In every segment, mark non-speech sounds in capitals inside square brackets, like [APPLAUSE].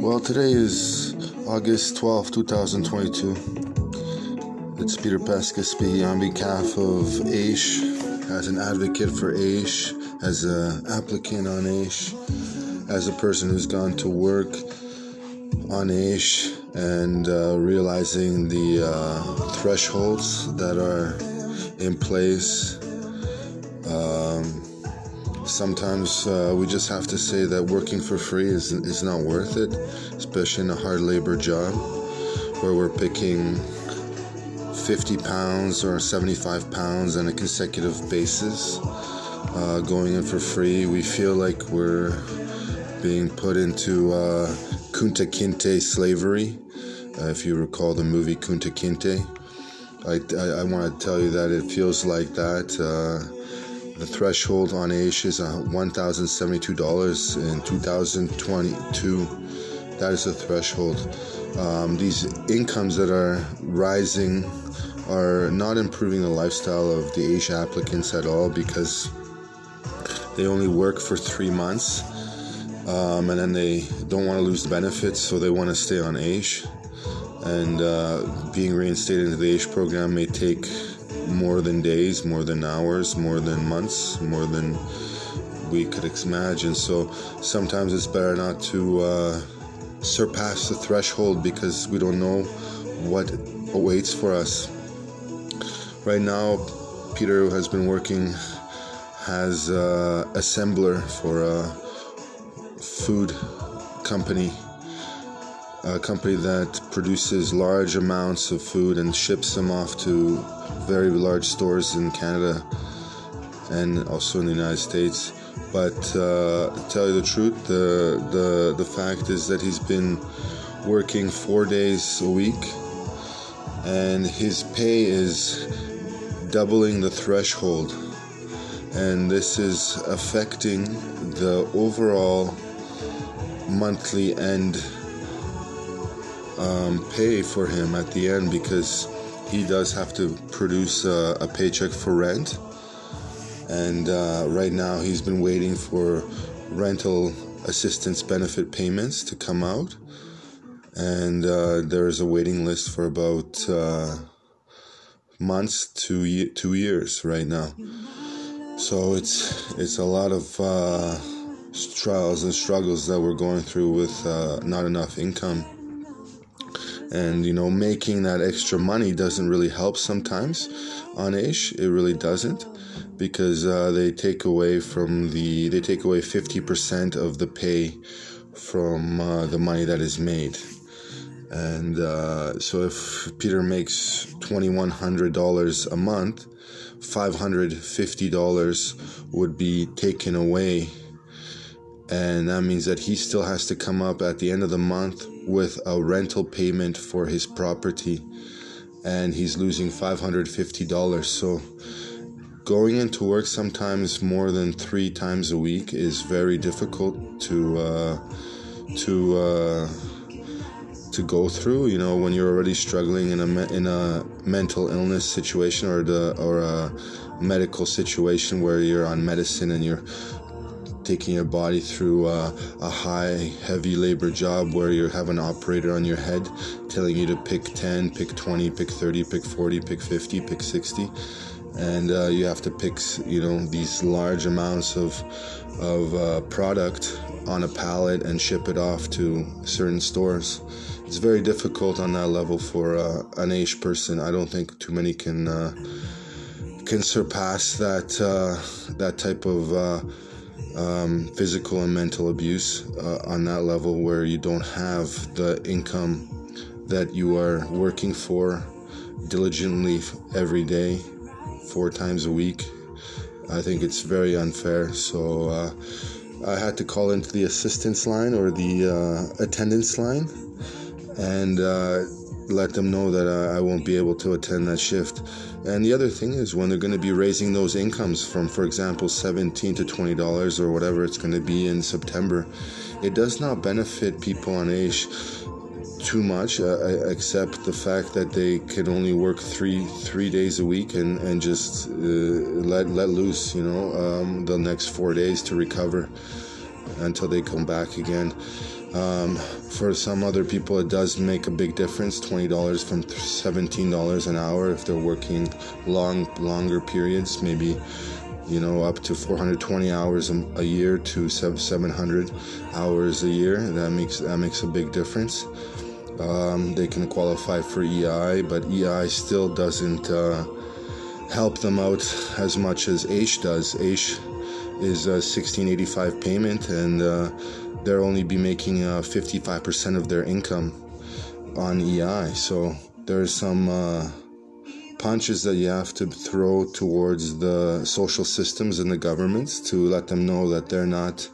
Well, today is August 12, 2022. It's Peter Pesca speaking on behalf of AISH, as an advocate for AISH, as an applicant on AISH, as a person who's gone to work on AISH and uh, realizing the uh, thresholds that are in place. Um, sometimes uh, we just have to say that working for free is, is not worth it, especially in a hard labor job where we're picking 50 pounds or 75 pounds on a consecutive basis. Uh, going in for free, we feel like we're being put into uh, Kunta Kinte slavery. Uh, if you recall the movie Kunta Kinte, I, I, I want to tell you that it feels like that. Uh, the threshold on AISH is $1,072 in 2022. That is the threshold. Um, these incomes that are rising are not improving the lifestyle of the AISH applicants at all because they only work for three months um, and then they don't want to lose the benefits, so they want to stay on AISH. And uh, being reinstated into the AISH program may take more than days, more than hours, more than months, more than we could imagine. So sometimes it's better not to uh, surpass the threshold because we don't know what awaits for us. Right now, Peter has been working as a assembler for a food company a company that produces large amounts of food and ships them off to very large stores in Canada and also in the United States. But uh, to tell you the truth, the, the the fact is that he's been working four days a week, and his pay is doubling the threshold, and this is affecting the overall monthly end um, pay for him at the end because he does have to produce a, a paycheck for rent. And uh, right now, he's been waiting for rental assistance benefit payments to come out. And uh, there is a waiting list for about uh, months to two years right now. So it's it's a lot of uh, trials and struggles that we're going through with uh, not enough income and you know making that extra money doesn't really help sometimes on AISH it really doesn't because uh, they take away from the they take away 50% of the pay from uh, the money that is made. And uh, so if peter makes $2100 a month $550 would be taken away and that means that he still has to come up at the end of the month with a rental payment for his property. And he's losing $550 so going into work sometimes more than three times a week is very difficult to uh, to uh, to go through. You know when you're already struggling in a me- in a mental illness situation or the or a medical situation where you're on medicine and you're taking your body through a, a high, heavy labor job where you have an operator on your head telling you to pick 10, pick 20, pick 30, pick 40, pick 50, pick 60. And uh, you have to pick, you know, these large amounts of, of uh, product on a pallet and ship it off to certain stores. It's very difficult on that level for uh, an AISH person. I don't think too many can uh, can surpass that uh, that type of uh, um, physical and mental abuse uh, on that level where you don't have the income that you are working for diligently every day, four times a week. I think it's very unfair. So uh, I had to call into the assistance line or the uh, attendance line and uh, let them know that I, I won't be able to attend that shift. And the other thing is when they're going to be raising those incomes from, for example, 17 to $20 or whatever it's going to be in September, it does not benefit people on AISH too much, uh, except the fact that they can only work three three days a week and and just uh, let let loose, you know, um, the next four days to recover until they come back again. Um, for some other people, it does make a big difference $20 from $17 an hour if they're working long, longer periods, maybe you know, up to 420 hours a, year to 700 hours a year. That makes that makes a big difference. Um, they can qualify for EI, but EI still doesn't uh, help them out as much as AISH does. AISH is a 1685 payment, and uh, they'll only be making 55% uh, of their income on EI. So there's some uh, punches that you have to throw towards the social systems and the governments to let them know that they're not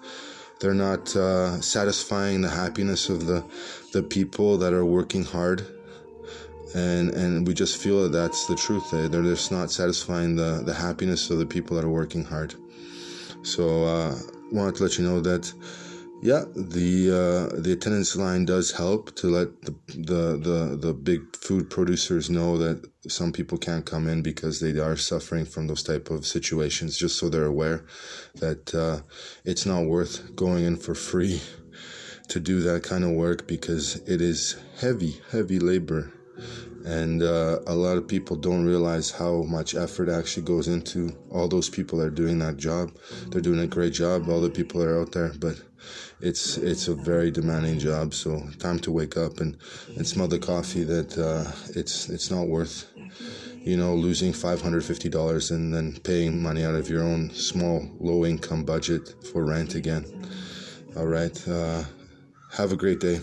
they're not uh, satisfying the happiness of the the people that are working hard. And and we just feel that that's the truth. They're just not satisfying the the happiness of the people that are working hard. So uh wanted to let you know that yeah, the uh, the attendance line does help to let the, the the the big food producers know that some people can't come in because they are suffering from those type of situations. Just so they're aware that uh, it's not worth going in for free [LAUGHS] to do that kind of work because it is heavy, heavy labor and uh, a lot of people don't realize how much effort actually goes into all those people that are doing that job they're doing a great job all the people that are out there but it's it's a very demanding job so time to wake up and, and smell the coffee that uh, it's it's not worth you know losing $550 and then paying money out of your own small low income budget for rent again. All right uh, have a great day